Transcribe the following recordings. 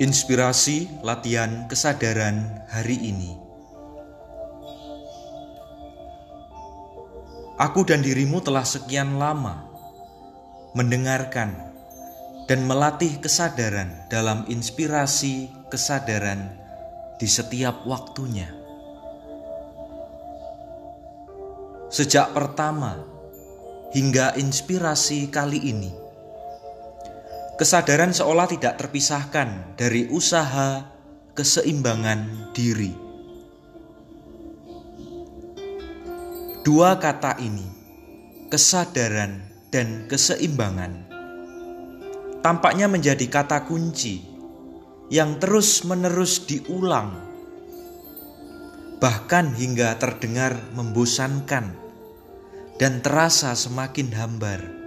Inspirasi latihan kesadaran hari ini. Aku dan dirimu telah sekian lama mendengarkan dan melatih kesadaran dalam inspirasi kesadaran di setiap waktunya. Sejak pertama hingga inspirasi kali ini Kesadaran seolah tidak terpisahkan dari usaha keseimbangan diri. Dua kata ini, kesadaran dan keseimbangan, tampaknya menjadi kata kunci yang terus-menerus diulang, bahkan hingga terdengar membosankan dan terasa semakin hambar.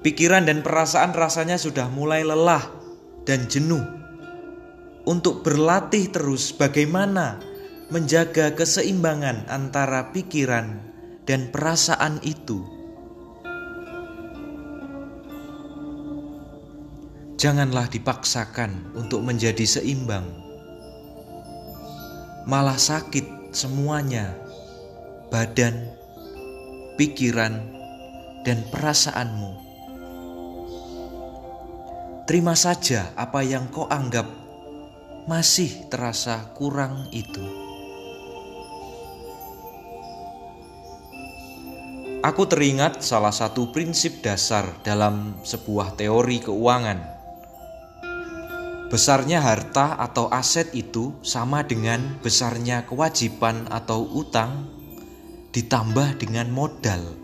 Pikiran dan perasaan rasanya sudah mulai lelah dan jenuh untuk berlatih terus bagaimana menjaga keseimbangan antara pikiran dan perasaan itu. Janganlah dipaksakan untuk menjadi seimbang, malah sakit semuanya: badan, pikiran, dan perasaanmu. Terima saja apa yang kau anggap masih terasa kurang itu. Aku teringat salah satu prinsip dasar dalam sebuah teori keuangan. Besarnya harta atau aset itu sama dengan besarnya kewajiban atau utang ditambah dengan modal.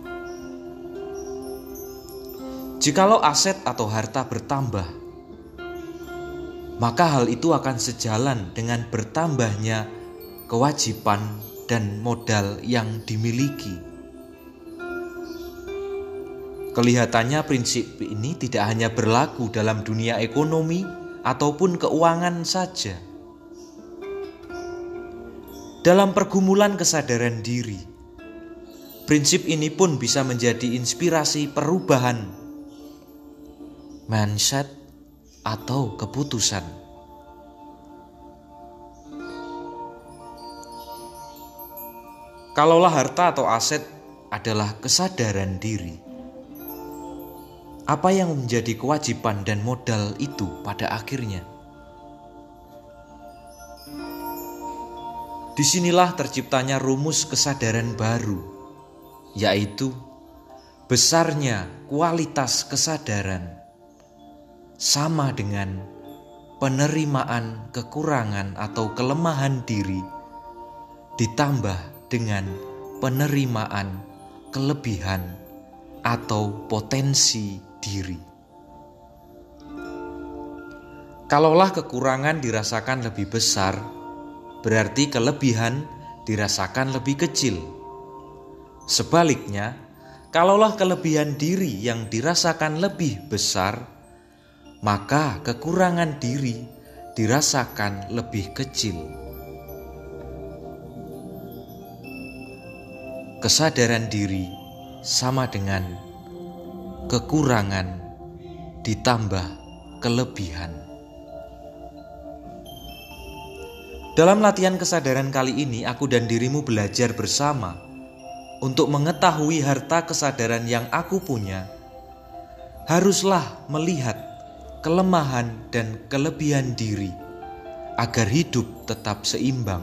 Jikalau aset atau harta bertambah, maka hal itu akan sejalan dengan bertambahnya kewajiban dan modal yang dimiliki. Kelihatannya prinsip ini tidak hanya berlaku dalam dunia ekonomi ataupun keuangan saja. Dalam pergumulan kesadaran diri, prinsip ini pun bisa menjadi inspirasi perubahan mindset, atau keputusan. Kalaulah harta atau aset adalah kesadaran diri, apa yang menjadi kewajiban dan modal itu pada akhirnya? Di sinilah terciptanya rumus kesadaran baru, yaitu besarnya kualitas kesadaran sama dengan penerimaan kekurangan atau kelemahan diri, ditambah dengan penerimaan kelebihan atau potensi diri. Kalaulah kekurangan dirasakan lebih besar, berarti kelebihan dirasakan lebih kecil. Sebaliknya, kalaulah kelebihan diri yang dirasakan lebih besar, maka kekurangan diri dirasakan lebih kecil. Kesadaran diri sama dengan kekurangan ditambah kelebihan. Dalam latihan kesadaran kali ini, aku dan dirimu belajar bersama untuk mengetahui harta kesadaran yang aku punya. Haruslah melihat kelemahan dan kelebihan diri agar hidup tetap seimbang.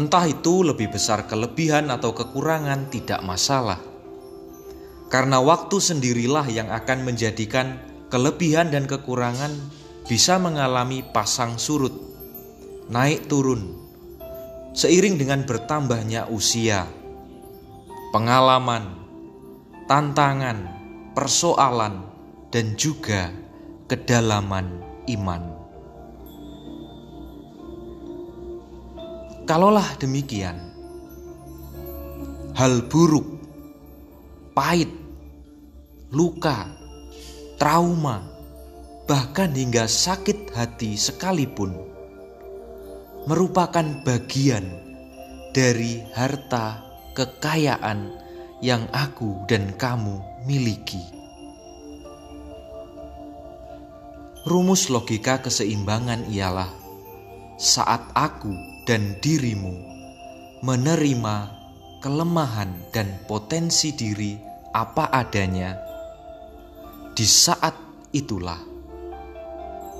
Entah itu lebih besar kelebihan atau kekurangan, tidak masalah, karena waktu sendirilah yang akan menjadikan kelebihan dan kekurangan bisa mengalami pasang surut, naik turun, seiring dengan bertambahnya usia, pengalaman, tantangan, persoalan, dan juga kedalaman iman. Kalaulah demikian, hal buruk, pahit, luka, trauma, bahkan hingga sakit hati sekalipun merupakan bagian dari harta kekayaan yang aku dan kamu miliki. Rumus logika keseimbangan ialah saat aku dan dirimu menerima kelemahan dan potensi diri apa adanya, di saat itulah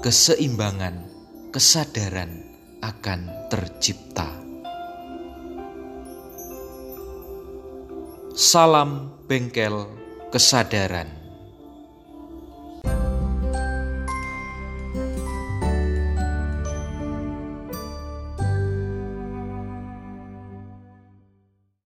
keseimbangan, kesadaran akan tercipta. Salam bengkel kesadaran.